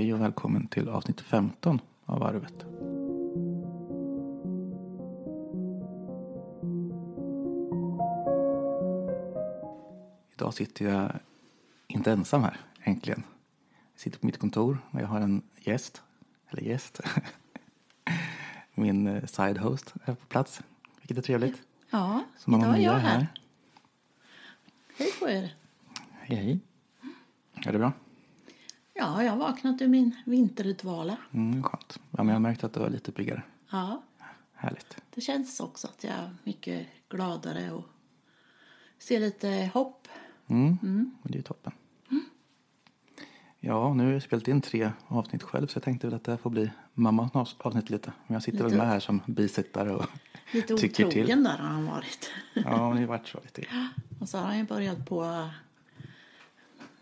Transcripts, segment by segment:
Hej och välkommen till avsnitt 15 av Arvet. Idag sitter jag inte ensam här, äntligen. Jag sitter på mitt kontor och jag har en gäst, eller gäst. Min eh, side host är på plats, vilket är trevligt. Ja, Så mamma idag är jag är här. här. Hej på er. Hej, hej. Är det bra? Ja, jag har vaknat ur min vinterdvala. Mm, skönt. Ja, men jag har märkt att du är lite piggare. Ja, Härligt. det känns också att jag är mycket gladare och ser lite hopp. Mm. Och det är toppen. Ja, nu har jag spelat in tre avsnitt själv så jag tänkte väl att det här får bli mammas avsnitt lite. Men jag sitter väl Lite- med här som bisittare och Lite tycker otrogen till. där har han varit. Ja, men det har varit så lite. Och så har han ju börjat på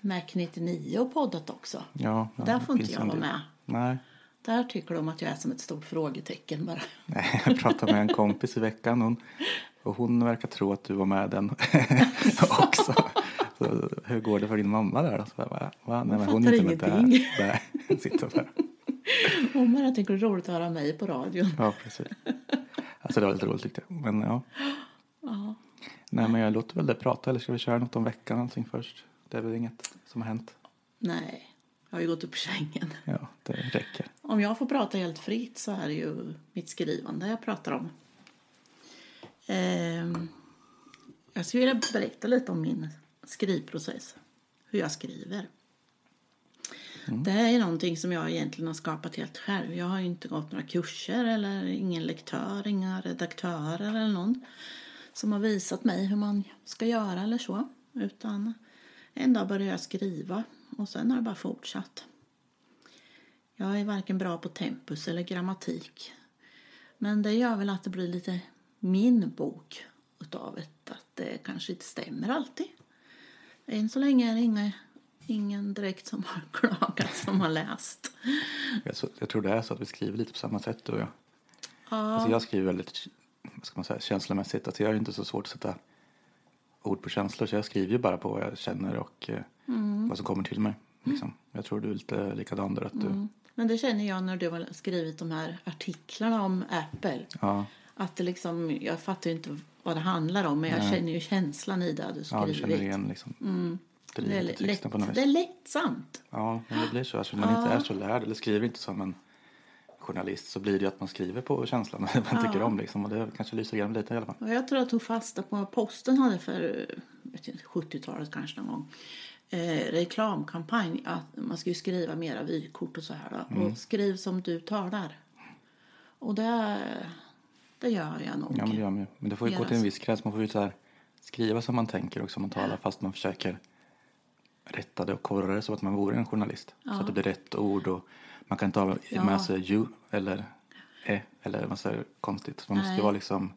Mac 99 och poddat också. Ja, ja, Där får inte jag vara med. Nej, Där tycker de att jag är som ett stort frågetecken bara. Nej, jag pratade med en kompis i veckan hon, och hon verkar tro att du var med den också. Så, hur går det för din mamma där? då? Så jag bara, va? Nej, men hon är inte med ingenting. där. Sitter där. Hon bara tycker det är roligt att höra mig på radion. Ja, precis. Alltså det var lite roligt tyckte jag. Men ja. Ja. Nej, men jag låter väl det prata. Eller ska vi köra något om veckan allting först? Det är väl inget som har hänt. Nej, jag har ju gått upp ur sängen. Ja, det räcker. Om jag får prata helt fritt så är det ju mitt skrivande jag pratar om. Ehm, jag skulle vilja berätta lite om min skrivprocess. Hur jag skriver. Det här är någonting som jag egentligen har skapat helt själv. Jag har ju inte gått några kurser eller ingen lektör, inga redaktörer eller någon som har visat mig hur man ska göra eller så. Utan en dag började jag skriva och sen har det bara fortsatt. Jag är varken bra på tempus eller grammatik. Men det gör väl att det blir lite min bok utav det. Att det kanske inte stämmer alltid. Än så länge är det inga, ingen direkt som har klagat som har läst. Jag, tror det är så att vi skriver lite på samma sätt du och jag. Ja, Alltså jag skriver väldigt, vad ska man säga, känslomässigt. Alltså jag är inte så svårt att sätta ord på känslor. Så jag skriver ju bara på vad jag känner och eh, Mm. vad som kommer till mig. Liksom. Jag tror du är lite likadan där. Att du, Mm. men det känner jag när du har skrivit de här artiklarna om Apple. ja, Att det liksom, jag fattar ju inte vad det handlar om men jag Nej. känner ju känslan i det du ja, skrivit. du känner igen liksom. Mm. Det är, lätt, det är lättsamt. Ja, men det blir så. Alltså, man inte är så lärd eller skriver inte som en journalist så blir det ju att man skriver på känslan man tycker om. Liksom. Och det kanske lyser igenom lite i alla fall. Och jag tror jag tog fasta på vad posten hade för eh, vet inte, 70-talet kanske någon gång. Eh, reklamkampanj att man ska skriva mera vykort och så här. Mm. Och skriv som du talar. Och det, det gör jag nog. Ja, men det gör man ju. Men det får ju gå till en viss gräns. Man får ju så här, skriva som man tänker och som man talar fast man försöker rätta det och korra det så att man vore en journalist. Så att det blir rätt ord och man kan inte ha Ja. med sig you eller e eller säger konstigt. Man måste ju Nej. vara liksom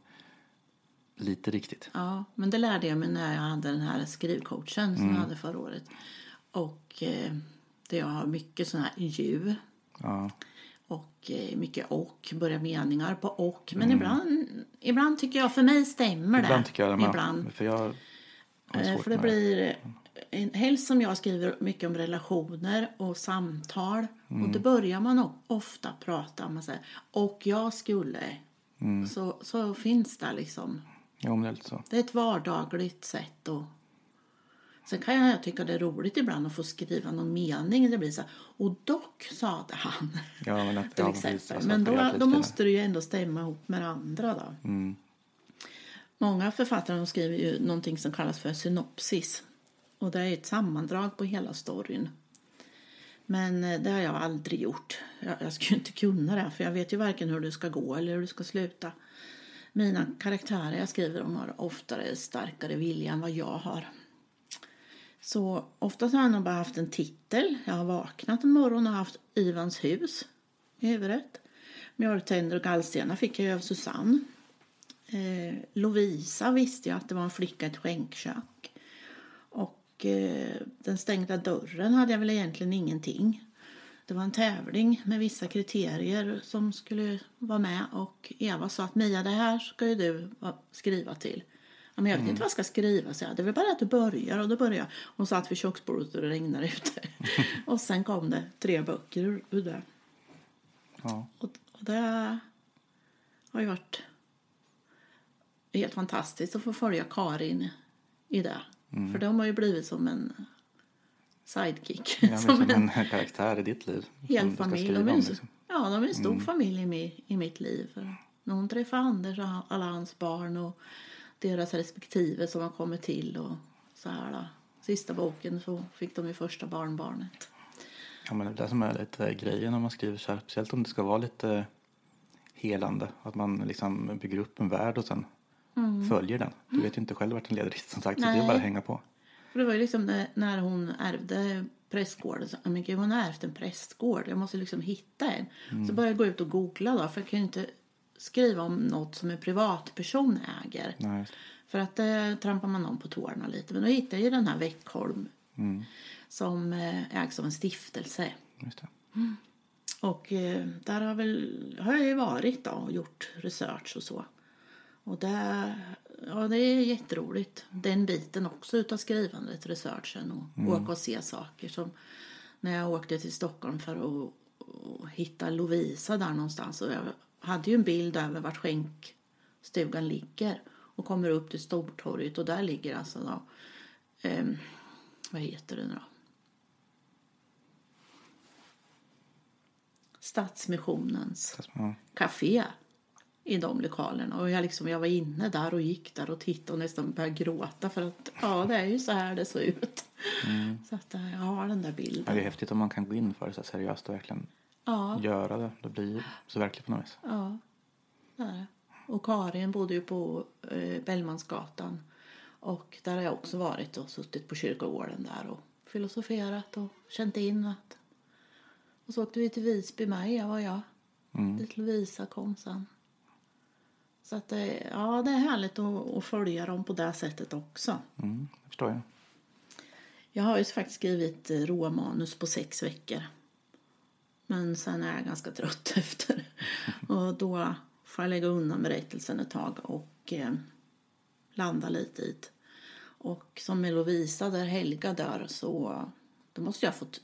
lite riktigt. Ja, men det lärde jag mig när jag hade den här skrivcoachen som jag hade förra året. Och eh, där jag har mycket sådana här ju Ja, och eh, mycket och, börjar meningar på och. Men ibland, ibland tycker jag, för mig stämmer det. ibland tycker jag det med. Ibland. För jag har Eh, För det blir, en- helst som jag skriver mycket om relationer och samtal. Och Mm. då börjar man ofta prata om, säger, och jag skulle. Mm. Så, så finns det liksom, men det är så. det är ett vardagligt sätt att Sen kan jag tycka det är roligt ibland att få skriva någon mening. Det blir så här, och dock sade han. Ja, men att, till ja, exempel. precis. Alltså, Men det då, då måste det ju ändå stämma ihop med det andra. Då. Mm. Många författare skriver ju någonting som kallas för synopsis. Och det är ett sammandrag på hela storyn. Men eh, det har jag aldrig gjort. Jag, jag skulle inte kunna det, för jag vet ju varken hur det ska gå eller hur det ska sluta. Mina karaktärer jag skriver om har oftare starkare vilja än vad jag har. Så oftast har jag nog bara haft en titel. Jag har vaknat en morgon och haft Ivans hus i huvudet. Mjölktänder och gallstenar fick jag ju av Susanne. Eh, Lovisa visste jag att det var en flicka i ett skänkkök. Och eh, den stängda dörren hade jag väl egentligen ingenting. Det var en tävling med vissa kriterier som skulle vara med och Eva sa att Mia det här ska ju du va- skriva till. men jag vet inte vad jag ska skriva. Så jag, det är väl bara att du börjar. Och då började jag. Och satt vid köksbordet och det regnade ute. och sen kom det tre böcker ur, ur det. Ja. Och, och det har ju varit helt fantastiskt att få följa Karin i det. För de har ju blivit som en sidekick. Ja, som som en en karaktär i ditt liv. hel familj. De är liksom. ja, de är en stor familj i, mi, i mitt liv. För när hon träffar Anders och alla hans barn och deras respektive som har kommit till och så här då. Sista boken så fick de ju första barnbarnet. Ja, men det är det som är lite grejen när man skriver så här. Speciellt om det ska vara lite helande. Att man liksom bygger upp en värld och sen följer den. Du vet ju inte själv vart den leder som sagt. Så det är Nej. bara att hänga på. För det var ju liksom när, hon ärvde prästgården. Så, men gud, hon har ärvt en prästgård. Jag måste liksom hitta en. Så började jag gå ut och googla då. För jag kan ju inte skriva om något som en privatperson äger. Nej. För att det trampar man om på tårna lite. Men då hittade jag ju den här Veckholm. Som eh, ägs av en stiftelse. det. Och eh, där har, väl, har jag ju varit då och gjort research och så. Och det, ja, det är jätteroligt. Den biten också utav skrivandet, researchen och åka och se saker. Som när jag åkte till Stockholm för att, att hitta Lovisa där någonstans. Och jag hade ju en bild över vart skänkstugan ligger. Och kommer upp till Stortorget och där ligger alltså då, ehm, vad heter det nu då? Stadsmissionens Ja. café i de lokalerna. Och jag, liksom, jag var inne där och gick där och tittade och nästan började gråta för att ja, det är ju så här det såg ut. Så att eh, jag har den där Ja, bilden. det är häftigt om man kan gå in för det så seriöst och verkligen Ja, göra det. Det blir så verkligt på något vis. ja, det är det. Och Karin bodde ju på eh, Bellmansgatan. Och där har jag också varit och suttit på kyrkogården där och filosoferat och känt in att... Och så åkte vi till Visby med, jag och jag. Dit Lovisa kom sen. Så att det, ja, det är härligt att, att följa dem på det sättet också. Mm, det förstår jag. Jag har ju faktiskt skrivit eh, råmanus på sex veckor. Men sen är jag ganska trött efter. Och då får jag lägga undan berättelsen ett tag och eh, landa lite i det. Och som med Lovisa där Helga dör så då måste jag ha fått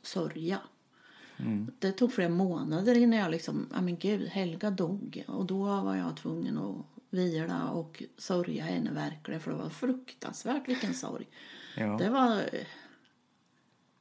sörja. Det tog flera månader innan jag liksom, ja men gud, Helga dog. Och då var jag tvungen att vila och sörja henne verkligen för det var fruktansvärt vilken sorg. Ja. Det var,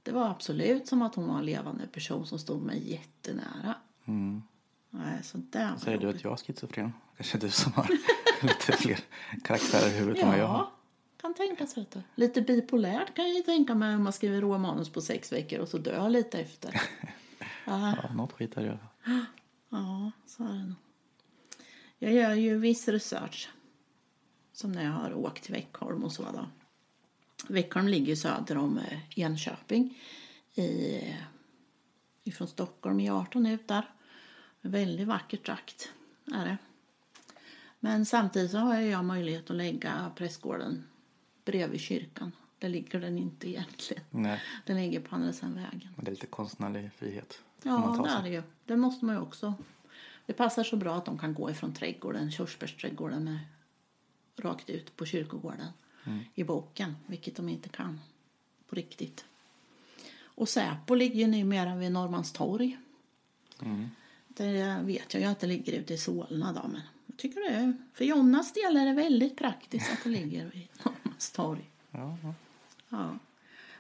det var absolut som att hon var en levande person som stod mig jättenära. Mm. Nej, så där Säger du jobbigt. att jag är schizofren? Kanske du som har lite fler karaktärer i huvudet än vad jag har. Ja, kan tänkas. Vet du. Lite bipolärt kan jag ju tänka mig om man skriver råmanus på sex veckor och så dör lite efter. Ja, något skit är det. ja, så är det nog. Jag gör ju viss research. Som när jag har åkt till Veckholm och så. Då. Veckholm ligger söder om eh, Enköping. I, ifrån Stockholm i 18 ut där. Väldigt vacker trakt är det. Men samtidigt så har jag möjlighet att lägga prästgården bredvid kyrkan. Där ligger den inte egentligen. Nej, Den ligger på andra sidan vägen. det är lite konstnärlig frihet. Ja, det är det ju. Det måste man ju också. Det passar så bra att de kan gå ifrån trädgården, körsbärsträdgården med, rakt ut på kyrkogården i boken, vilket de inte kan på riktigt. Och Säpo ligger ju numera vid Norrmalmstorg. Det vet jag ju att det ligger ute i Solna då, men jag tycker det är, för Jonas del är det väldigt praktiskt att det ligger vid Norrmalmstorg. Ja, ja. Ja.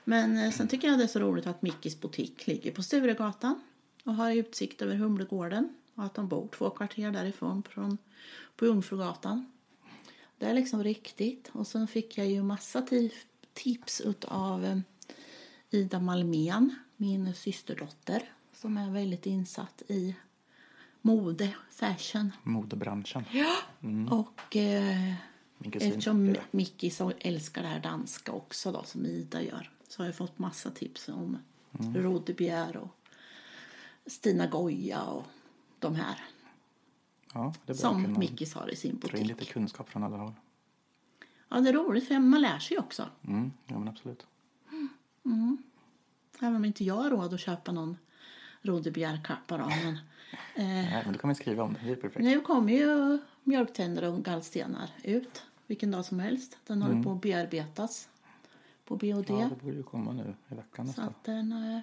Men eh, sen tycker jag det är så roligt att Mickis butik ligger på Sturegatan och har utsikt över Humlegården och att de bor två kvarter därifrån från, på Jungfrugatan. Det är liksom riktigt. Och sen fick jag ju massa ti- tips av eh, Ida Malmén, min systerdotter som är väldigt insatt i mode, fashion. Modebranschen. Och eh, Min kusin eftersom. Micke så älskar det här danska också då, som Ida gör så har jag fått massa tips om mm. Rodebjer och Stina Goya och de här Ja, det som Mickis har i sin dra in lite butik. kunskap från alla håll. Ja, det är roligt för man lär sig också. Mm, ja, men absolut. Även om inte jag har råd att köpa någon Rodebjerkappa då. Men, eh, Nej, men kan vi skriva om det. Det är perfekt. nu kommer ju mjölktänder och gallstenar ut. vilken dag som helst. Den håller på att bearbetas på BOD. Mm. Ja, det borde ju komma nu i veckan så nästan. att den eh,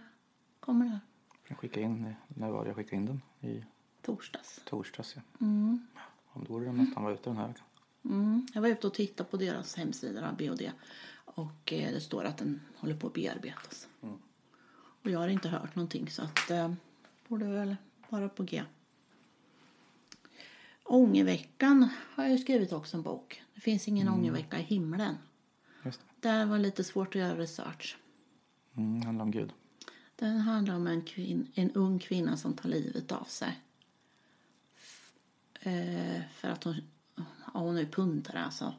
kommer där Jag skickade in, när var det jag skickade in den? I torsdags. torsdags ja. Mm. Ja, Då borde den nästan vara ute den här veckan. Mm. Jag var ute och tittade på deras hemsida, BOD. Och eh, det står att den håller på att bearbetas. Och jag har inte hört någonting så att eh, borde väl vara på G. Ångerveckan har jag skrivit också en bok. Det finns ingen ångervecka i himlen. Just det. Där var lite svårt att göra research. Mm, det handlar om Gud. Den handlar om en, kvin- en ung kvinna som tar livet av sig. Eh, för att hon, ja, hon är pundare alltså.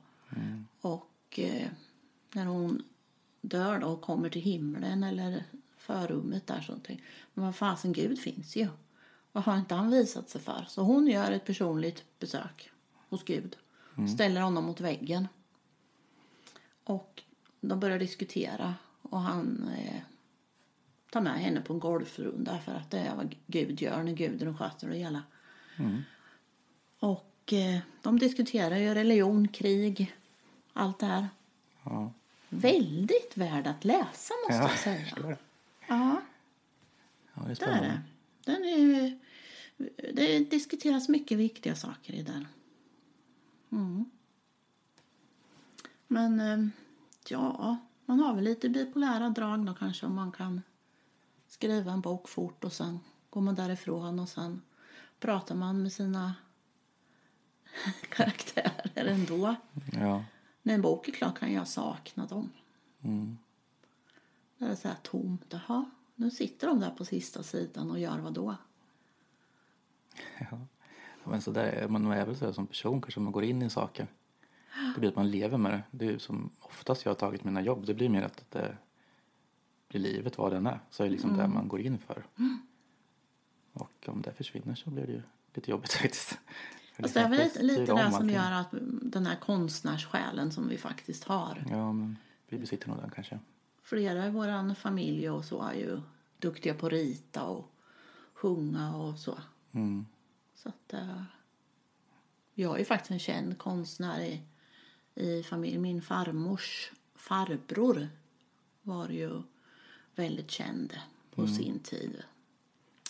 Och eh, när hon dör då och kommer till himlen eller förrummet där så tänker men vad fasen Gud finns ju. Vad har inte han visat sig för? Så hon gör ett personligt besök hos Gud. Ställer honom mot väggen. Och de börjar diskutera och han eh, tar med henne på en golfrunda för att det är vad Gud gör när guden sköter det hela. Och eh, de diskuterar ju religion, krig, allt det här. Ja, Väldigt värd att läsa måste ja jag säga. Ja, Ja, det är spännande. Den är det diskuteras mycket viktiga saker i den. Mm. Men eh, ja, man har väl lite bipolära drag då kanske om man kan skriva en bok fort och sen går man därifrån och sen pratar man med sina karaktärer ändå. Ja. När en bok är klar kan jag sakna dem. Mm. Där det är så här tomt. Jaha, nu sitter de där på sista sidan och gör vad då? Ja. Men så där, är- man är väl så som person kanske man går in i saker. Det blir att man lever med det. Det är som oftast jag har tagit mina jobb. Det blir mer att det blir livet vad den är. Så är det liksom det man går in för. Och om det försvinner så blir det ju lite jobbigt faktiskt. Fast det är väl lite, lite det som gör att den här konstnärssjälen som vi faktiskt har. Ja, men vi besitter nog den kanske. Flera i vår familj och så är ju duktiga på att rita och sjunga och så. Mm. Så att, eh, jag är ju faktiskt en känd konstnär i, i familjen. Min farmors farbror var ju väldigt känd på sin tid.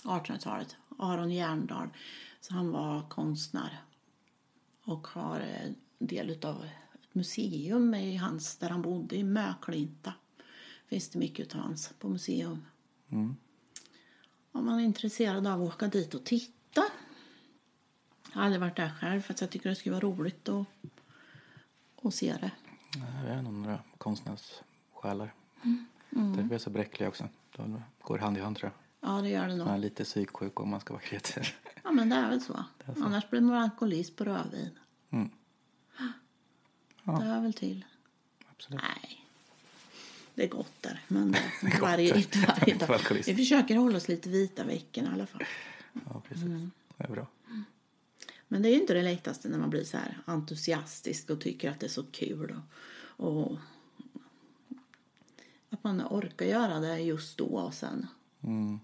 1800-talet. Aron Järndal. Så han var konstnär. Och har eh, del av ett museum i hans, där han bodde i Möklinta. Finns det mycket av hans på museum. Mm. Om man är intresserad av att åka dit och titta. Jag har aldrig varit där själv för jag tycker det skulle vara roligt att, att se det. Det är nog några konstnärssjälar. Mm. Därför är jag så bräcklig också. De går hand i hand tror jag. Ja, det gör det nog. Man är lite psyksjuk om man ska vara kreativ. Ja, men det är väl så. är så. Annars blir man alkoholist på rödvin. Mm. Ja. Det hör väl till. Absolut. Nej, det är gott där. Men varje, där. inte varje dag. Vi försöker hålla oss lite vita veckorna i alla fall. Ja, precis. Mm. Det är bra. Men det är ju inte det lättaste när man blir så här entusiastisk och tycker att det är så kul. Och, och att man orkar göra det just då och sen Mm.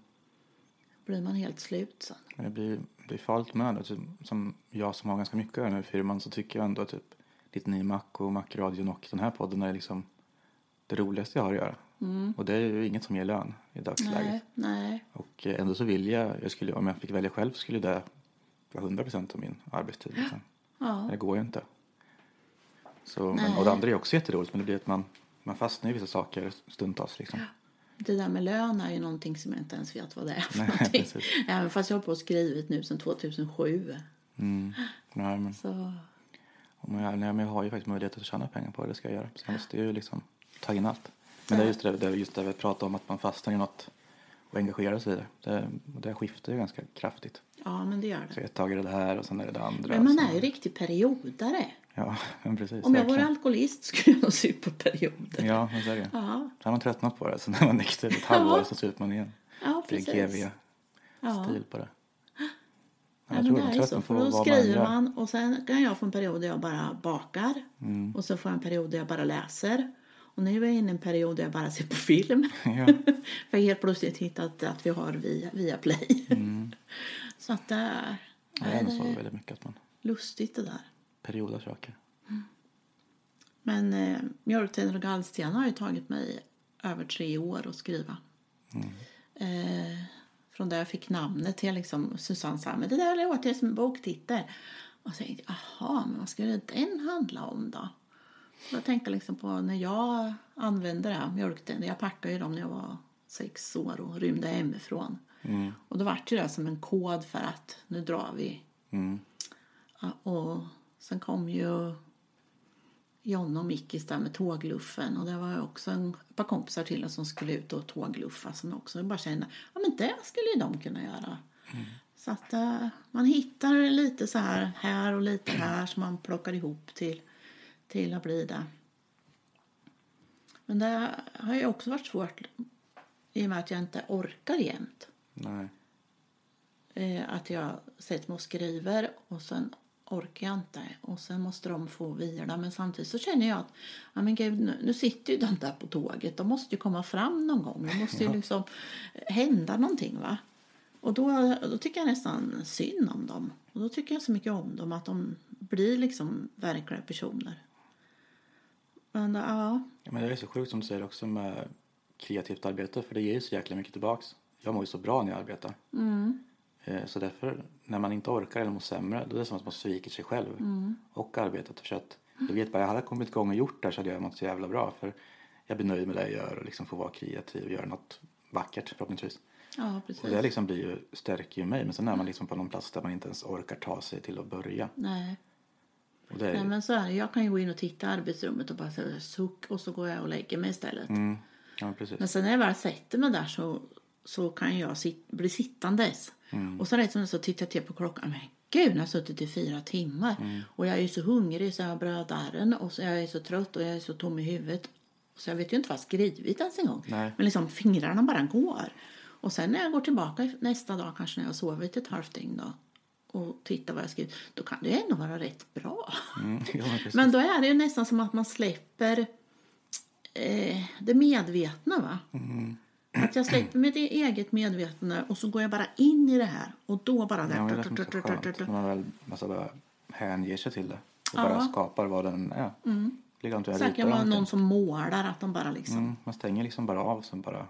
blir man helt slut sen. Men det blir, blir farligt med det. Typ, Som jag som har ganska mycket att göra nu i firman så tycker jag ändå att typ 99 Mac och Macradion och den här podden är liksom det roligaste jag har att göra. Och det är ju inget som ger lön i dagsläget. Nej, nej. Och eh, ändå så vill jag, jag skulle, om jag fick välja själv skulle det vara 100 procent av min arbetstid. Liksom. Ja. Men Det går ju inte. Så, men, och det andra är också jätteroligt men det blir att man, man fastnar i vissa saker stundtals. Liksom. Det där med lön är ju någonting som jag inte ens vet vad det är för Nej, någonting. precis. Även fast jag har på och skrivit nu sedan 2007. Mm. Nej, men, Så om jag, jag har ju faktiskt möjlighet att tjäna pengar på det, det ska jag göra. Så jag måste ju liksom ta in allt. Men det är just det, det, är just det vi pratar om att man fastnar i något och engagerar sig i det. Det, det skiftar ju ganska kraftigt. ja, men det gör Så det. ett tag är det här och sen är det det andra. Men man är sen- ju riktig periodare. Ja, men precis. Om jag vore alkoholist skulle jag nog supa perioder. Ja, men så är det. Ja, Så har man tröttnat på det. Så när man nykter ett halvår så super man igen. ja Det är precis. GV-stil Ja. på det. Ja, men det de är ju så. För då man skriver gör. man och sen kan jag få en period där jag bara bakar. Mm. Och så får jag en period där jag bara läser. Och nu är jag inne i en period där jag bara ser på film. Ja. För jag helt plötsligt hittat att vi har via, via Play. Så att det är, Det är nog så det väldigt mycket att man lustigt det där. periodar saker. Men eh, Mjölktänder och gallstenar har ju tagit mig över tre år att skriva. Eh, från där jag fick namnet till liksom Susanne sa, men det där låter som en boktitel. Och så tänkte jag, jaha, men vad skulle den handla om då? Jag tänkte liksom på när jag använde det här mjölktänder. Jag packade ju dem när jag var sex år och rymde hemifrån. Och då var det ju det som en kod för att nu drar vi. Ja, och sen kom ju John och Mickis där med tågluffen och det var ju också en, ett par kompisar till oss som skulle ut och tågluffa som också bara kände ja men det skulle ju de kunna göra. Så att eh, man hittar lite så här här och lite här som man plockar ihop till, till att bli det. Men det har ju också varit svårt i och med att jag inte orkar jämt. Nej. Eh, att jag sätter mig och skriver och sen orkar jag inte. Och sen måste de få vila. Men samtidigt så känner jag att ja, men gud, nu, nu sitter ju de där på tåget. De måste ju komma fram någon gång. Det måste ju liksom hända någonting va? Och då, då tycker jag nästan synd om dem. Och då tycker jag så mycket om dem att de blir liksom verkliga personer men ja, men det är så sjukt som du säger också med kreativt arbete för det ger ju så jäkla mycket tillbaks. Jag mår ju så bra när jag arbetar. Eh, Så därför, när man inte orkar eller mår sämre, då är det som att man sviker sig själv och arbetet. För att jag vet bara, jag hade kommit igång och gjort det här så hade jag mått så jävla bra. För jag blir nöjd med det jag gör och liksom får vara kreativ och göra något vackert förhoppningsvis. ja precis Och det liksom blir ju, stärker ju mig. Men sen är man liksom på någon plats där man inte ens orkar ta sig till att börja. nej är, Nej, men så är det. Jag kan ju gå in och titta i arbetsrummet och bara säga suck och så går jag och lägger mig istället. mm, ja. Men sen när jag väl sätter mig där så, så kan jag sit, bli sittandes. Och så rätt som så tittar jag till på klockan. Men gud, jag har suttit i fyra timmar. Och jag är ju så hungrig så jag har brödärren och så jag är så trött och jag är så tom i huvudet. Så jag vet ju inte vad jag skrivit ens en gång. Nej. Men liksom fingrarna bara går. Och sen när jag går tillbaka nästa dag, kanske när jag har sovit ett halvt dygn då, och tittar vad jag skrivit, då kan det ju ändå vara rätt bra. Mm, ja, men då är det ju nästan som att man släpper eh, det medvetna. va? Mm. Att jag släpper mitt e- eget medvetande och så går jag bara in i det här. Och då bara... Ja, det är som är så skönt. När man väl alltså, bara hänger sig till det. Och Ja. bara skapar vad den är. Mm. Likadant jag ritar var någonting. någon som målar, att de bara liksom... Mm, man stänger liksom bara av sen bara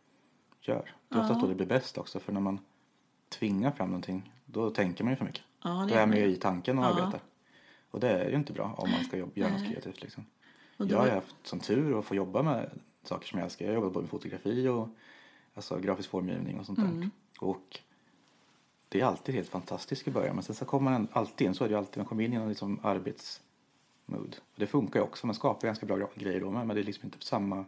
gör. Det är oftast då det blir bäst också. För när man tvingar fram någonting, då tänker man ju för mycket. Ja, det då är man ju i tanken och arbetar. Och det är ju inte bra om man ska jobba, göra något kreativt. Liksom. Då- Jag har haft som tur att få jobba med saker som jag älskar. Jag har jobbat både med fotografi och alltså, grafisk formgivning och sånt Mm. där. Och det är alltid helt fantastiskt i början. Men sen så kommer man alltid in, så är det alltid, man kommer in i en liksom arbetsmood. Och det funkar ju också, man skapar ganska bra grejer då men det är liksom inte på samma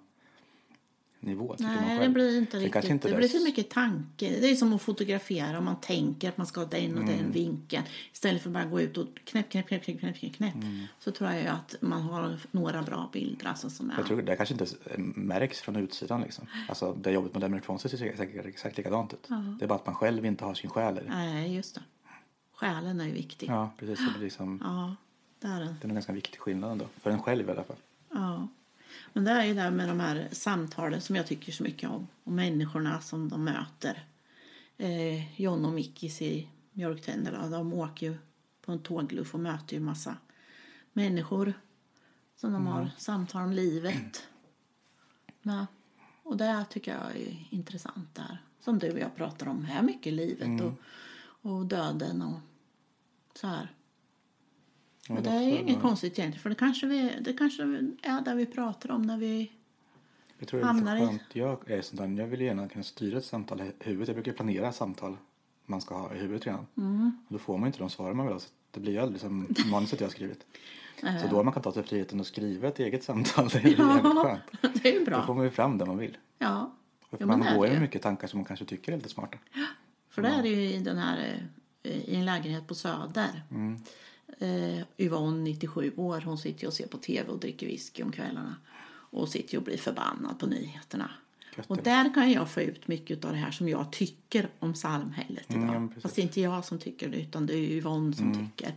nivå man Nej, det blir inte riktigt. kanske inte det blir för mycket tanke. Det är som att fotografera. Om man tänker att man ska ha den och Mm. den vinkeln. Istället för att bara gå ut och knäpp, knäpp, knäpp, knäpp, knäpp, knäpp. Så tror jag ju att man har några bra bilder. Alltså, som är... Jag tror det kanske inte märks från utsidan liksom. Alltså det jobbet med Dermer Fonse ser säkert exakt likadant ut. Det är bara att man själv inte har sin själ i det. Nej, just det. Själen är ju viktig. Ja, precis. Det, liksom, Ja, det är den. det är en ganska viktig skillnad ändå. För en själv i alla fall. Ja. Men det är ju det här med de här samtalen som jag tycker så mycket om. Och människorna som de möter. Eh, John och Mickis i Mjölktänderna, de åker ju på en tågluff och möter ju massa människor som de har samtal om livet med. Och det tycker jag är intressant där. Som du och jag pratar om här mycket, livet och, och döden och så här. Ja, Men det är inget konstigt egentligen, för det kanske, vi, det kanske är det vi pratar om när vi... Jag tror det är lite i- skönt. Jag är där, jag vill gärna kunna styra ett samtal i huvudet. Jag brukar planera samtal man ska ha i huvudet redan. Mm. Och då får man inte de svar man vill ha. Så det blir ju aldrig som manuset jag har skrivit. Eh, Så då man kan ta sig friheten att skriva ett eget samtal. Det är ju jävligt skönt. det är ju Då får bra. man ju fram det man vill. Ja, Jo, men man går ju med mycket tankar som man kanske tycker är lite smarta. för det är det ju i den här eh, i en lägenhet på Söder. Mm. Eh, Yvonne, 97 år, hon sitter ju och ser på tv och dricker whisky om kvällarna. Och sitter ju och blir förbannad på nyheterna. Gött Och där kan jag få ut mycket av det här som jag tycker om samhället idag. Mm. Fast det är inte jag som tycker det, utan det är Yvonne som Mm. tycker.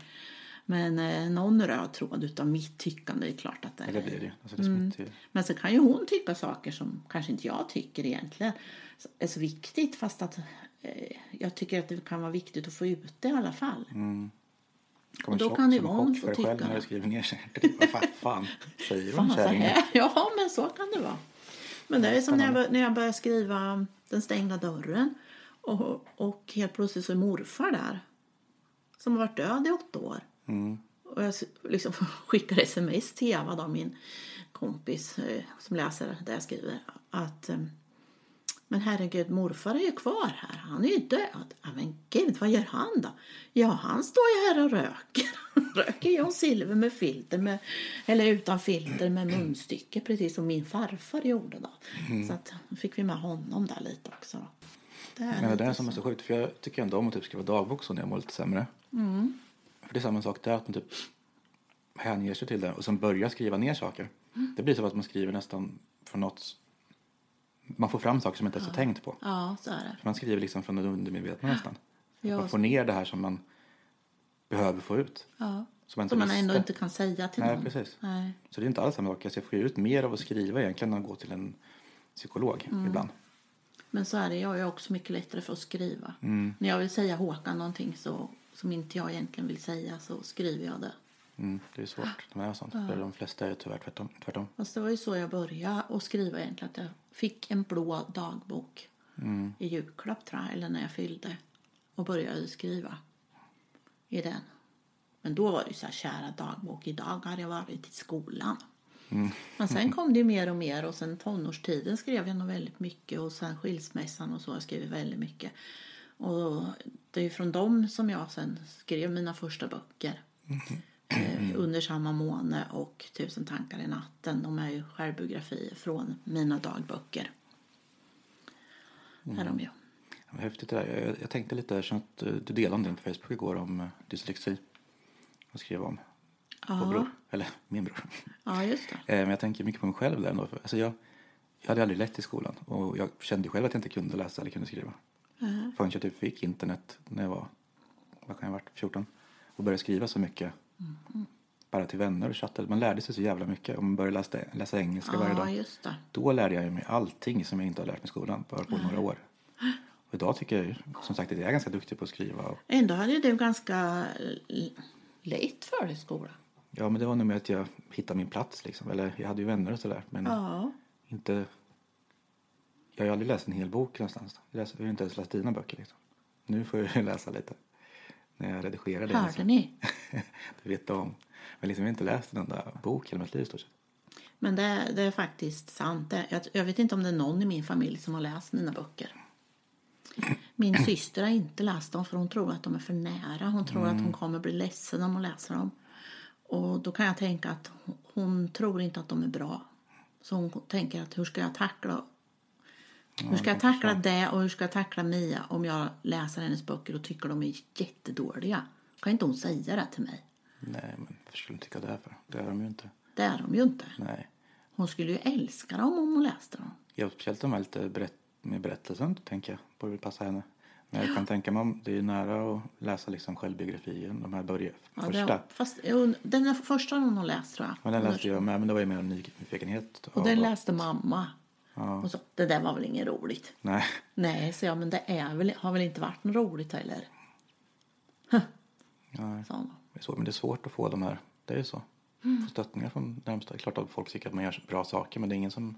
Men eh, någon röd tråd utav mitt tyckande är klart att det är. det blir det. Alltså, det Mm. Men så kan ju hon tycka saker som kanske inte jag tycker egentligen är så viktigt. Fast att eh, jag tycker att det kan vara viktigt att få ut det i alla fall. Kommer Och då kan för dig tycka själv när du skriver ner sig. Vad fan, fan säger Fan, hon kärringen? Ja, men så kan det vara. Men det är som när jag, bör- när jag började skriva Den stängda dörren och, och helt plötsligt så är morfar där som har varit död i åtta år. Mm. Och jag liksom skickar sms till Eva, då, min kompis eh, som läser det jag skriver. Att, eh, men herregud, morfar är ju kvar här. Han är ju död. Ja, men gud, vad gör han då? Ja, han står ju här och röker. röker John Silver med filter, med, eller utan filter med munstycke, precis som min farfar gjorde då. Så att, fick vi med honom där lite också. Då. Det är Men det där som är så. så sjukt, för jag tycker ändå om att typ skriva dagbok så när jag mår lite sämre. Mm. För det är samma sak där, att man typ hänger sig till det och sen börjar skriva ner saker. Mm. Det blir som att man skriver nästan från något... Man får fram saker som man inte ens har tänkt på. Ja, så är det. Man skriver liksom från det undermedvetna nästan. Ja. Man får ner det här som man behöver få ut. Ja. Som man Som man ändå inte kan säga till Nej, någon. precis. Nej. Så det är inte alls samma sak. Alltså, Jag får ut mer av att skriva egentligen än att gå till en psykolog Mm. ibland. Men så är det, jag är också mycket lättare för att skriva. Mm. När jag vill säga Håkan någonting så, som inte jag egentligen vill säga så skriver jag det. Mm, det är svårt när man är sånt. För de flesta är tyvärr tvärtom. tvärtom. Fast det var ju så jag började att skriva egentligen. Att jag fick en blå dagbok Mm. i julklapp tror jag, eller när jag fyllde. Och började skriva i den. Men då var det så här, kära dagbok, idag har jag varit i skolan. Mm. Men sen kom det ju mer och mer och sen tonårstiden skrev jag nog väldigt mycket och sen skilsmässan och så jag skrivit väldigt mycket. Och det är ju från dem som jag sen skrev mina första böcker. Eh, Under samma måne och Tusen tankar i natten. De är ju självbiografier från mina dagböcker. Är de ju. Vad häftigt det där. Jag, jag tänkte lite, eftersom att eh, du delade om din på Facebook igår om eh, dyslexi. Och skrev om vår bror. Eller min bror. Ja, just det. Men jag tänker mycket på mig själv där ändå. Alltså jag, jag hade aldrig lätt i skolan. Och jag kände själv att jag inte kunde läsa eller kunde skriva. Mhm. Förrän jag typ fick internet när jag var, vad kan jag ha varit, 14. Och började skriva så mycket. Mhm. Bara till vänner och chattade. Man lärde sig så jävla mycket. Om man började läsa, läsa engelska varje Ja, dag. Då lärde jag mig allting som jag inte har lärt mig i skolan. Bara på några år. Och idag tycker jag som sagt att jag är ganska duktig på att skriva. Och, Ändå hade du ganska lätt för dig i skolan. ja men det var nog med att jag hittade min plats liksom. Eller jag hade ju vänner och sådär. Men Ja. inte... Jag har aldrig läst en hel bok någonstans. Jag har inte ens läst dina böcker liksom. Nu får jag läsa lite. När jag redigerar det. Hörde ni? det vet om. Men liksom jag har inte läst en enda bok hela mitt liv stort sett. Men det, det är faktiskt sant. Jag, jag vet inte om det är någon i min familj som har läst mina böcker. Min syster har inte läst dem för hon tror att de är för nära. Hon tror att hon kommer bli ledsen om hon läser dem. Och då kan jag tänka att hon tror inte att de är bra. Så hon tänker att hur ska jag tackla hur ska jag tackla det och hur ska jag tackla Mia om jag läser hennes böcker och tycker de är jättedåliga? Kan inte hon säga det till mig? Nej, men vad skulle du tycka det för? Det är de ju inte. Det är de ju inte. Nej. Hon skulle ju älska dem om hon läste dem. Ja, speciellt de här lite berätt med berättelsen, tänker jag. Borde passa henne. Men jag kan tänka mig om det är nära att läsa liksom självbiografin, de här börja, Ja, första. Det, fast, den första hon har läst tror jag. Men den Hon läste jag med, men det var ju mer en nyfikenhet. Och den läste mamma. Ja. Och så, det där var väl inget roligt. Nej, Nej, så jag, men det är väl, har väl inte varit något roligt heller. nej. Så, men det är svårt att få de här, det är ju så. Mm. Få stöttningar från närmsta. Klart att folk tycker att man gör bra saker, men det är ingen som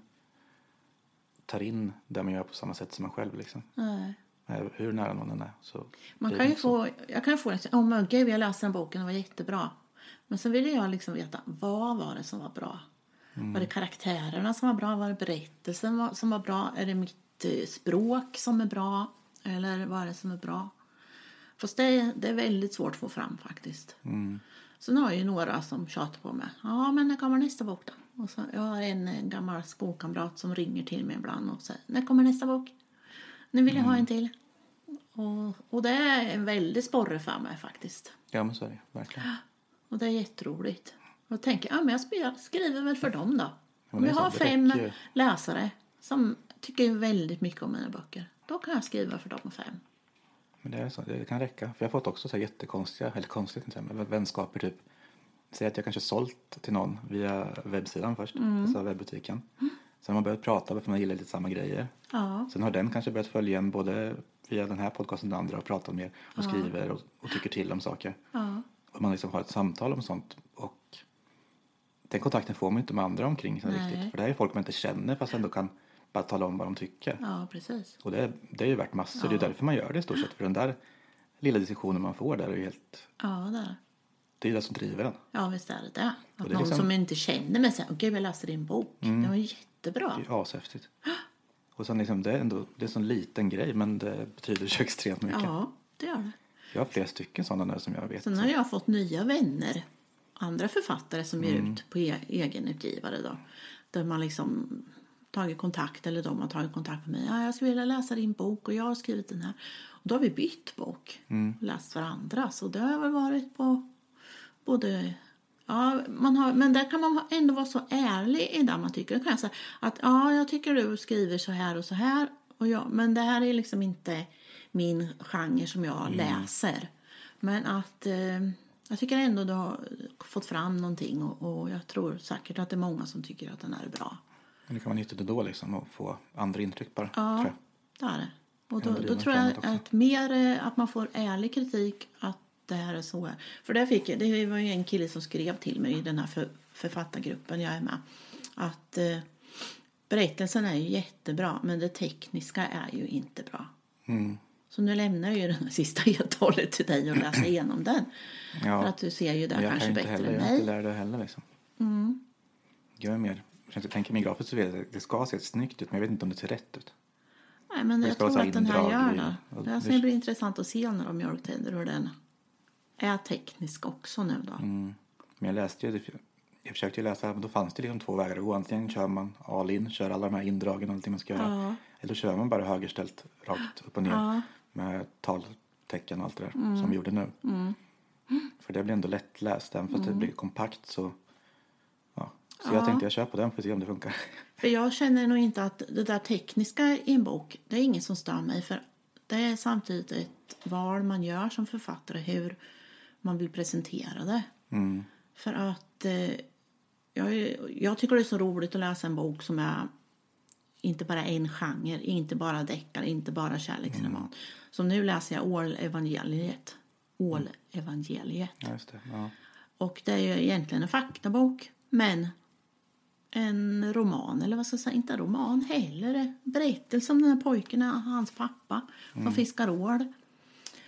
tar in det man gör på samma sätt som man själv liksom. Nej. Hur nära någon än är så Man kan ju få, jag kan ju få det, oh men gud jag läste den boken, den var jättebra. Men sen ville jag liksom veta, vad var det som var bra? Mm. Var det karaktärerna som var bra? Var det berättelsen som var bra? Är det mitt eh, språk som är bra? Eller vad är det som är bra? Fast det är, det är väldigt svårt att få fram faktiskt. Mm. Sen har jag ju några som tjatar på mig. Ja, men när kommer nästa bok då? Och så, jag har en eh, gammal skolkamrat som ringer till mig ibland och säger, när kommer nästa bok? Nu vill jag ha en till. Och, och det är en väldig sporre för mig faktiskt. Ja, men så är det verkligen. Och det är jätteroligt. Och då tänker ja, men jag skriver väl för dem då. Om jag har fem läsare som tycker väldigt mycket om mina böcker. Då kan jag skriva för dem fem. Men det, är så, det kan räcka. För jag har fått också så här jättekonstiga, eller konstigt inte, men vänskaper typ. Säg att jag kanske sålt till någon via webbsidan först, Mm. alltså webbutiken. Sen har man börjat prata för man gillar lite samma grejer. Ja, Sen har den kanske börjat följa en både via den här podcasten och andra och pratar mer och skriver och, och tycker till om saker. ja. Och man liksom har ett samtal om sånt och den kontakten får man inte med andra omkring sig riktigt. För det här är folk man inte känner fast ändå kan bara tala om vad de tycker. Ja, precis. Och det, det är ju värt massor. Det är därför man gör det i stort sett. För den där lilla diskussionen man får där är ju helt, Ja, det är det. är det som driver den. Ja, visst är det det. Att det någon liksom- som inte känner mig säger, okej, jag läser din bok. Det var jättebra. Det är ju ashäftigt. Och sen liksom, det är ändå, det är en sån liten grej men det betyder så extremt mycket. Ja, det gör det. Jag har flera stycken sådana nu som jag vet. Sen har jag fått nya vänner, andra författare som ger Mm. ut på e- egenutgivare då. Där man liksom tagit kontakt eller de har tagit kontakt med mig. Ja, jag skulle vilja läsa din bok och jag har skrivit den här. Och då har vi bytt bok Mm. och läst varandra. Så det har väl varit på både Ja, man har, men där kan man ändå vara så ärlig i det man tycker. Då kan jag säga att ja, jag tycker du skriver så här och så här. Och jag, men det här är liksom inte min genre som jag Mm. läser. Men att eh, jag tycker ändå du har fått fram någonting och, och jag tror säkert att det är många som tycker att den är bra. Men det kan vara nyttigt då, då liksom att få andra intryck bara. Ja, det är det. Och då, då tror jag att mer att man får ärlig kritik att det här är så. här. För där fick jag, det var ju en kille som skrev till mig i den här för, författargruppen jag är med. Att eh, berättelsen är ju jättebra men det tekniska är ju inte bra. Mm. Så nu lämnar jag ju den sista e-talet till dig och läser igenom den. För Ja, att du ser ju där jag kanske kan bättre heller, än jag har inte mig. lärt det heller liksom. Mm. Jag är mer, jag tänker mig grafiskt så vet jag att det ska se snyggt ut men jag vet inte om det ser rätt ut. Nej, men Det jag tror så att den här gör det. och Det det- ska bli intressant att se när de mjölktänder hur den är teknisk också nu då. Mm. Men jag läste ju, jag försökte ju läsa, men då fanns det liksom två vägar att gå. Antingen kör man all in, kör alla de här indragen och allting man ska göra. Ja. Eller kör man bara högerställt rakt upp och ner Ja. Med taltecken och allt det där Mm. som vi gjorde nu. För det blir ändå lättläst, även fast Mm. det blir kompakt så. Ja. Så jag tänkte jag kör på den för att se om det funkar. För jag känner nog inte att det där tekniska i en bok, det är inget som stör mig. För det är samtidigt ett val man gör som författare, hur man vill presentera det. Mm. För att eh, jag, jag tycker det är så roligt att läsa en bok som är inte bara en genre, inte bara deckare, inte bara kärleksroman. Som nu läser jag Ål-evangeliet. Ål-evangeliet. Ja, det. Ja. Och det är ju egentligen en faktabok, men en roman, eller vad ska jag säga, inte en roman heller. Berättelse om den här pojken, och hans pappa, som fiskar ål.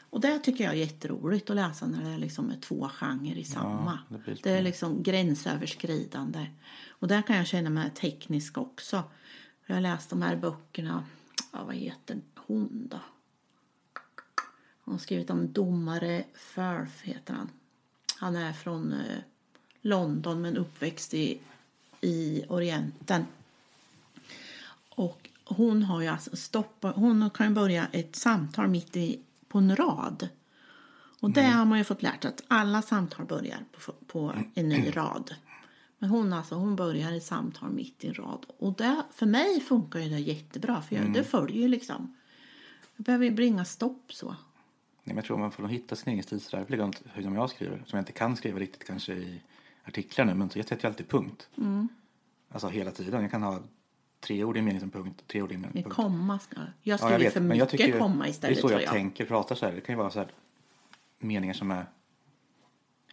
Och det tycker jag är jätteroligt att läsa när det är liksom två genrer i samma. det blir lite det är liksom gränsöverskridande. Och där kan jag känna mig teknisk också. Jag har läst de här böckerna, ja, vad heter hon då? Hon har skrivit om domare Firth, heter han. Han är från eh, London men uppväxt i, i Orienten. Och hon har ju alltså stoppat, hon kan börja ett samtal mitt i, på en rad. Och det har man ju fått lärt sig att alla samtal börjar på, på en ny rad. Men hon alltså, hon börjar ett samtal mitt i en rad. Och det, för mig funkar ju det jättebra för jag, det följer ju liksom. Jag behöver ju bringa stopp så. Nej, men jag tror man får nog hitta sin egen stil sådär. Det likadant hur som jag skriver. Som jag inte kan skriva riktigt kanske i artiklar nu. Men så jag sätter ju alltid punkt. Mm. Alltså hela tiden. Jag kan ha tre ord i en mening som punkt. Tre ord i en mening som punkt. komma ska jag. Jag Ja, skriver jag vet. för mycket tycker komma det istället är så jag, jag. tänker, pratar så här. Det kan ju vara så här meningar som är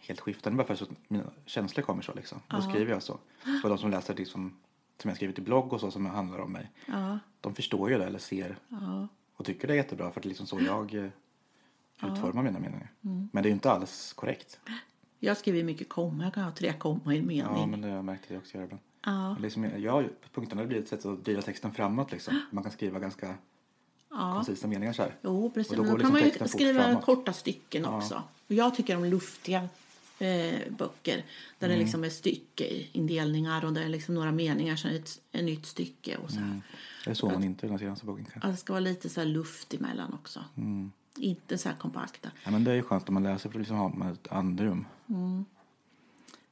helt skiftande. Bara för att mina känslor kommer så liksom. Då skriver jag så. Så de som läser det som, som jag skrivit i blogg och så som handlar om mig. Ja, De förstår ju det eller ser ja. och tycker det är jättebra för det är liksom så jag eh, utformar mina meningar. Mm. Men det är ju inte alls korrekt. Jag skriver mycket komma. Jag kan ha tre komma i en mening. Ja, men det har jag märkt att jag också gör ibland. Ja, Liksom, jag, punkterna blir ett sätt att driva texten framåt liksom. Man kan skriva ganska ja. koncisa meningar så här. Jo, precis. Och då går Då kan liksom man ju skriva framåt. korta stycken också. Och jag tycker om luftiga eh, böcker där Mm. det liksom är styckeindelningar och det är liksom några meningar som är ett, ett nytt stycke och så här. Det är så man inte ha senaste boken kanske. Att det ska vara lite så här luft emellan också. Mm. Inte så här kompakta. Ja, men det är ju skönt om man läser för att liksom ha man ett andrum.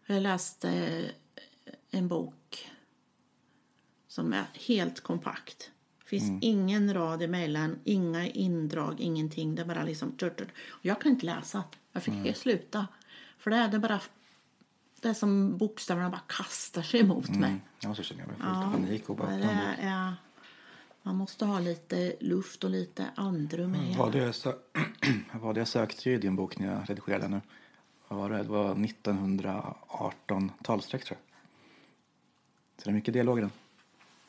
Jag läste eh, en bok som är helt kompakt. Det finns Mm. ingen rad emellan, inga indrag, ingenting. Det är bara liksom... Jag kan inte läsa. Jag fick sluta. För det är, det bara... Det är som bokstäverna bara kastar sig emot mig. Mm. Ja, så känner jag mig. Får lite panik och bara det är, man måste ha lite luft och lite andrum i Vad hela. det jag, sö- vad jag sökte i din bok när jag redigerade nu vad var det? Det var 1918 talsträck tror jag. Så det är mycket dialog i den.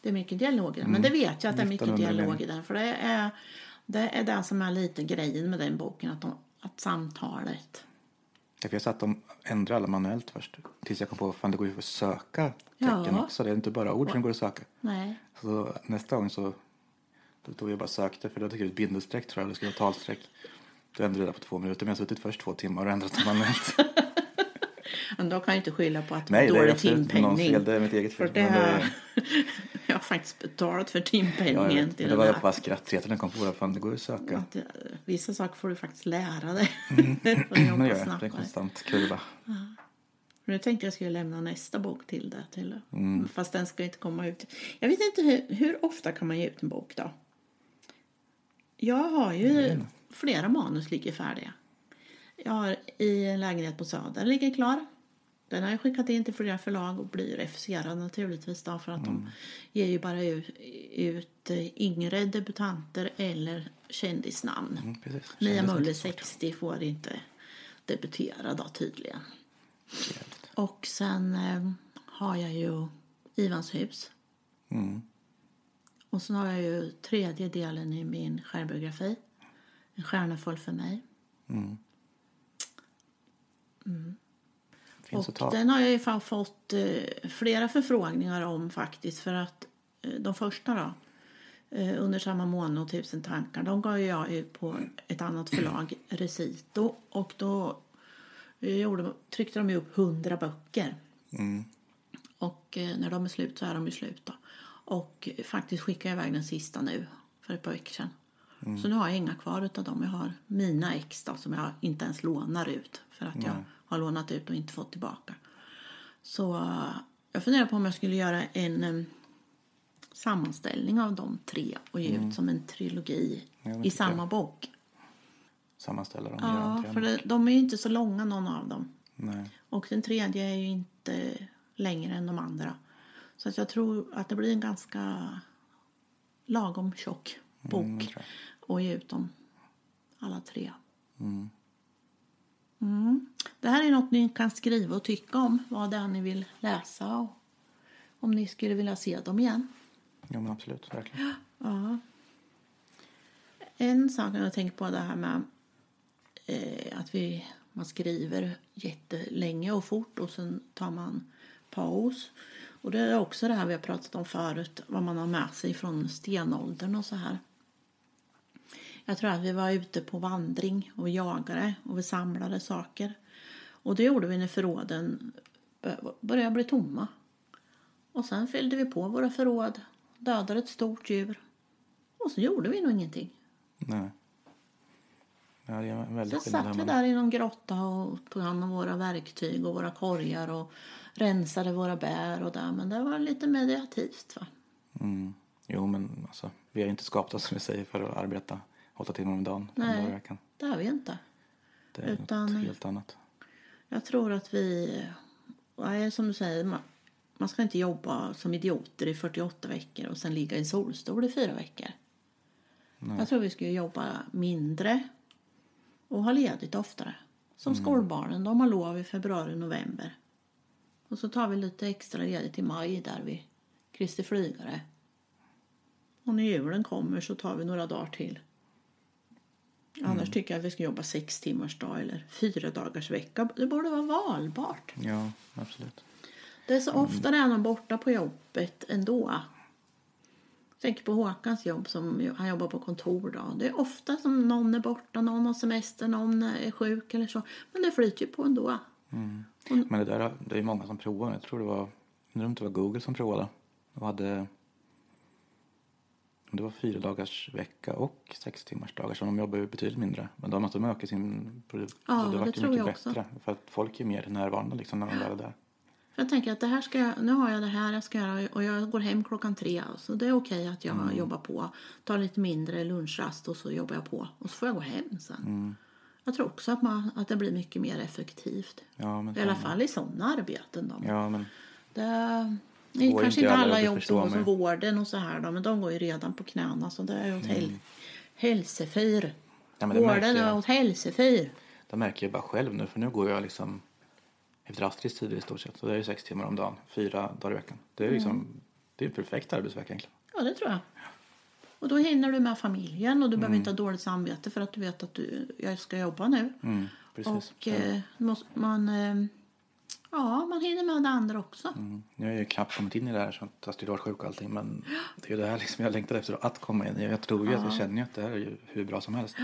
Det är mycket dialog i den. Men det vet jag att det är mycket 1900 dialog i den. För det är, det är det som är lite grejen med den boken. Att, de, att samtalet. Jag satt och ändrade alla manuellt först. Tills jag kom på att det går ju att söka tecken Ja. också. Det är inte bara ord som går att söka. Nej. Så nästa gång så då tog jag bara sökte för då tog jag ett bindestreck tror jag. Det skulle vara talstreck. Då ändrade jag det på två minuter. Men jag har suttit först två timmar och ändrat manuellt. Men då kan jag inte skylla på att Nej, det är dålig timpenning. fel. Det är mitt eget För fel. det, Men det- jag har faktiskt betalat för Ja, timpenningen vet. till det var jag bara skrattretande jag kom på det. Fan, det går ju att söka. Eh, vissa saker får du faktiskt lära dig. För Men det gör jag. Det är konstant kurva. Nu tänkte jag skulle lämna nästa bok till det. Till, Mm. Fast den ska inte komma ut. Jag vet inte hur, hur ofta kan man ge ut en bok då? Jag har ju flera manus ligger färdiga. Jag har i en lägenhet på Söder ligger klar. Den har jag skickat in till flera förlag och blir refuserad naturligtvis då för att de ger ju bara ut, ut eh, yngre debutanter eller kändisnamn. Mm, precis. Mia svårt. 60 får inte debutera då tydligen. Jävligt. Och sen eh, har jag ju Ivans hus. Mm. Och sen har jag ju tredje delen i min självbiografi. En stjärna föll för mig. Finns att och ta. den har jag ju fått eh, flera förfrågningar om faktiskt. För att eh, de första då, eh, Under samma måne och Tusen tankar, de gav jag ut på ett annat förlag, Recito. Och då gjorde, tryckte de ju upp hundra böcker. Mm. Och när de är slut så är de ju slut då. Och faktiskt skickade jag iväg den sista nu för ett par veckor sedan. Så nu har jag inga kvar utav dem. Jag har mina ex då, som jag inte ens lånar ut. För att jag har lånat ut och inte fått tillbaka. Så eh, jag funderar på om jag skulle göra en em, sammanställning av de tre och ge ut som en trilogi i samma bok. Sammanställa dem. Ja, för det, de är ju inte så långa någon av dem. Nej. Och den tredje är ju inte längre än de andra. Så att jag tror att det blir en ganska lagom tjock bok. Mm, och ge ut dem alla tre. Mm. Det här är något ni kan skriva och tycka om. Vad det är ni vill läsa och om ni skulle vilja se dem igen. Ja, men absolut. Verkligen. Ja. En sak jag tänkt på det här med eh, att vi, man skriver jättelänge och fort och sen tar man paus. Och det är också det här vi har pratat om förut, vad man har med sig från stenåldern och så här. Jag tror att vi var ute på vandring och jagade och vi samlade saker. Och det gjorde vi när förråden bör- började bli tomma. Och sen fyllde vi på våra förråd, dödade ett stort djur och så gjorde vi nog ingenting. Nej. Ja, det är Så väldigt skillnad. satt vi där i någon grotta och tog hand om våra verktyg och våra korgar och rensade våra bär och där. Men det var lite meditativt va? Mm. Jo, men alltså, vi har ju inte skapat oss som vi säger för att arbeta åtta timmar om dagen. Nej. veckan. Det har vi inte. Det är Utan- något helt annat. Jag tror att vi, nej, som du säger, man, man ska inte jobba som idioter i 48 veckor och sen ligga i en solstol i fyra veckor. Jag tror vi ska jobba mindre och ha ledigt oftare. Som skolbarnen, de har lov i februari november. Och så tar vi lite extra ledigt i maj där vi Kristi flygare. Och när julen kommer så tar vi några dagar till. Annars tycker jag att vi ska jobba sex timmars dag eller fyra dagars vecka. Det borde vara valbart. Ja, absolut. Det är så ofta det är någon borta på jobbet ändå. Jag tänker på Håkans jobb, som han jobbar på kontor. Då. Det är ofta som någon är borta, någon har semester, någon är sjuk eller så. Men det flyter ju på ändå. Men det där det är många som provar. Jag tror det var, undrar om det var Google som provade. De hade det var fyra dagars vecka och sex timmars dagar så de jobbar ju betydligt mindre. Men de måste öka sin produkt. Ja, så det det tror mycket jag också. bättre. För att folk är mer närvarande liksom när de väl är där. För jag tänker att det här ska jag, nu har jag det här jag ska göra och jag går hem klockan tre. Så det är okej att jag jobbar på. Tar lite mindre lunchrast och så jobbar jag på. Och så får jag gå hem sen. Jag tror också att, man, att det blir mycket mer effektivt. Ja, I alla fall i sådana arbeten. Då. Ja, men Det, det är Går kanske inte alla, jobb som ju. vården och så här då, men de går ju redan på knäna så det är åt hel, hälsefyr. Ja, Vården är åt hälsefyr. det märker jag bara själv nu. För nu går jag liksom efter Astrids tider i stort sett. Så det är ju sex timmar om dagen, fyra dagar i veckan. Det är liksom, det är en perfekt arbetsvecka egentligen. Ja, det tror jag. Och då hinner du med familjen och du behöver inte ha dåligt samvete för att du vet att du, jag ska jobba nu. Mm, precis. Och eh, måste, man, eh, ja, man hinner med det andra också. Mm. Jag har ju knappt kommit in i det här så att Astrid var sjuk och allting. Men det är ju det här liksom jag längtar efter att komma in i. Jag tror ju att jag känner att det här är ju hur bra som helst.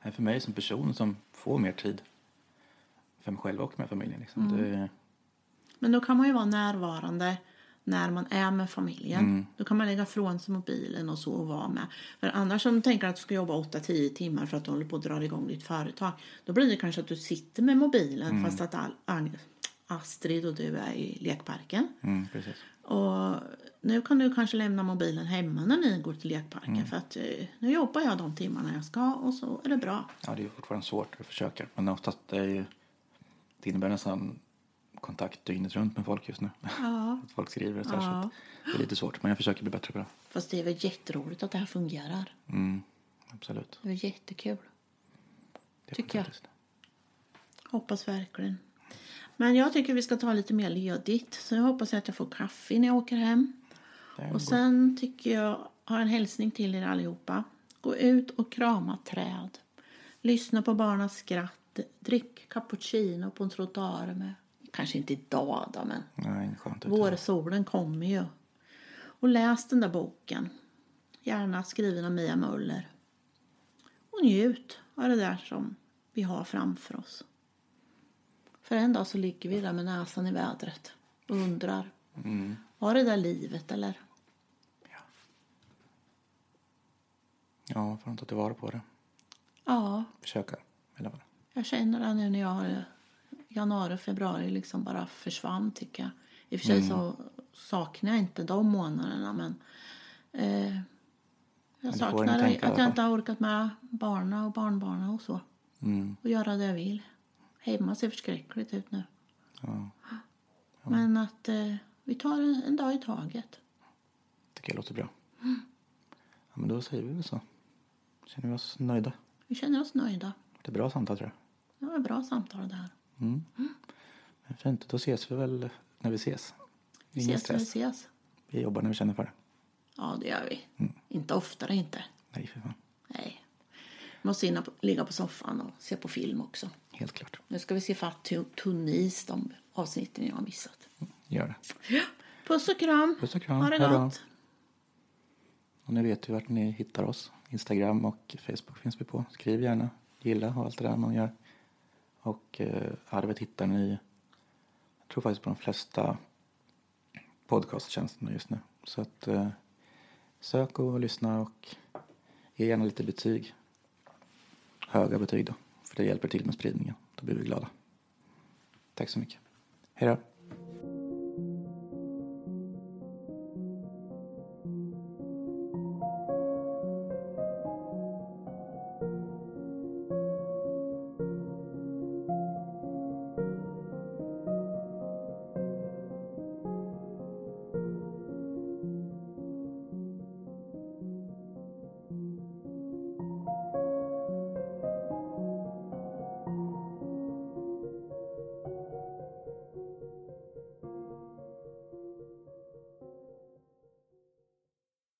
Är för mig som person som får mer tid. För mig själv och med familjen liksom. Det, Men då kan man ju vara närvarande när man är med familjen. Då kan man lägga ifrån sig mobilen och så och vara med. För annars om du tänker att du ska jobba 8-10 timmar för att du håller på att dra igång ditt företag. Då blir det kanske att du sitter med mobilen fast att all, Astrid och du är i lekparken. mm. Och nu kan du kanske lämna mobilen hemma när ni går till lekparken. För att eh, nu jobbar jag de timmarna jag ska och så är det bra. Ja, det är fortfarande svårt att försöka. Men oftast det är ju, det innebär nästan kontakt dygnet runt med folk just nu. Ja. att folk skriver så här, så Ja. att det är lite svårt. Men jag försöker bli bättre på det. Fast det är väl jätteroligt att det här fungerar. Mm, absolut. Det är jättekul. Det är Tycker jag. Hoppas verkligen. Men jag tycker vi ska ta lite mer ledigt. Så jag hoppas att jag får kaffe när jag åker hem. Och sen tycker jag, har en hälsning till er allihopa. Gå ut och krama träd. Lyssna på barnens skratt. Drick cappuccino på en trottoar med, kanske inte idag då, men Nej, vårsolen kommer ju. Och läs den där boken. Gärna skriven av Mia Möller. Och njut av det där som vi har framför oss. För en dag så ligger vi där med näsan i vädret och undrar. Mm. Var det där livet eller? Ja, får inte tillvara på det. Ja, Försöka i alla fall. jag känner det nu när jag har januari och februari liksom bara försvann tycker jag. I och för sig så saknar jag inte de månaderna men eh, jag saknar tänka att jag inte har orkat med barna och barnbarna och så. Mm. Och göra det jag vill. Hemma ser förskräckligt ut nu. Ja, Men att eh, vi tar en, en dag i taget. tycker jag låter bra. Ja, men då säger vi väl så. Känner vi oss nöjda. Vi känner oss nöjda. Det är bra samtal tror jag. Det var bra samtal det här. Mm. Men fint, då ses vi väl när vi ses. Vi Ingen ses när vi ses. Vi jobbar när vi känner för det. Ja, det gör vi. Inte oftare inte. Nej, för fan. Nej. Måste in och ligga på soffan och se på film också. Helt klart. Nu ska vi se fatt Tu- Tunis, de avsnitten jag har missat. Gör det. Ja. Puss och kram. Puss och kram. Ha det gott. Och ni vet ju vart ni hittar oss. Instagram och Facebook finns vi på. Skriv gärna, gilla och allt det där man gör. Och eh, arvet hittar ni, jag tror faktiskt på de flesta podcasttjänsterna just nu. Så att eh, sök och lyssna och ge gärna lite betyg. Höga betyg då, för det hjälper till med spridningen. Då blir vi glada. Tack så mycket. Hej då.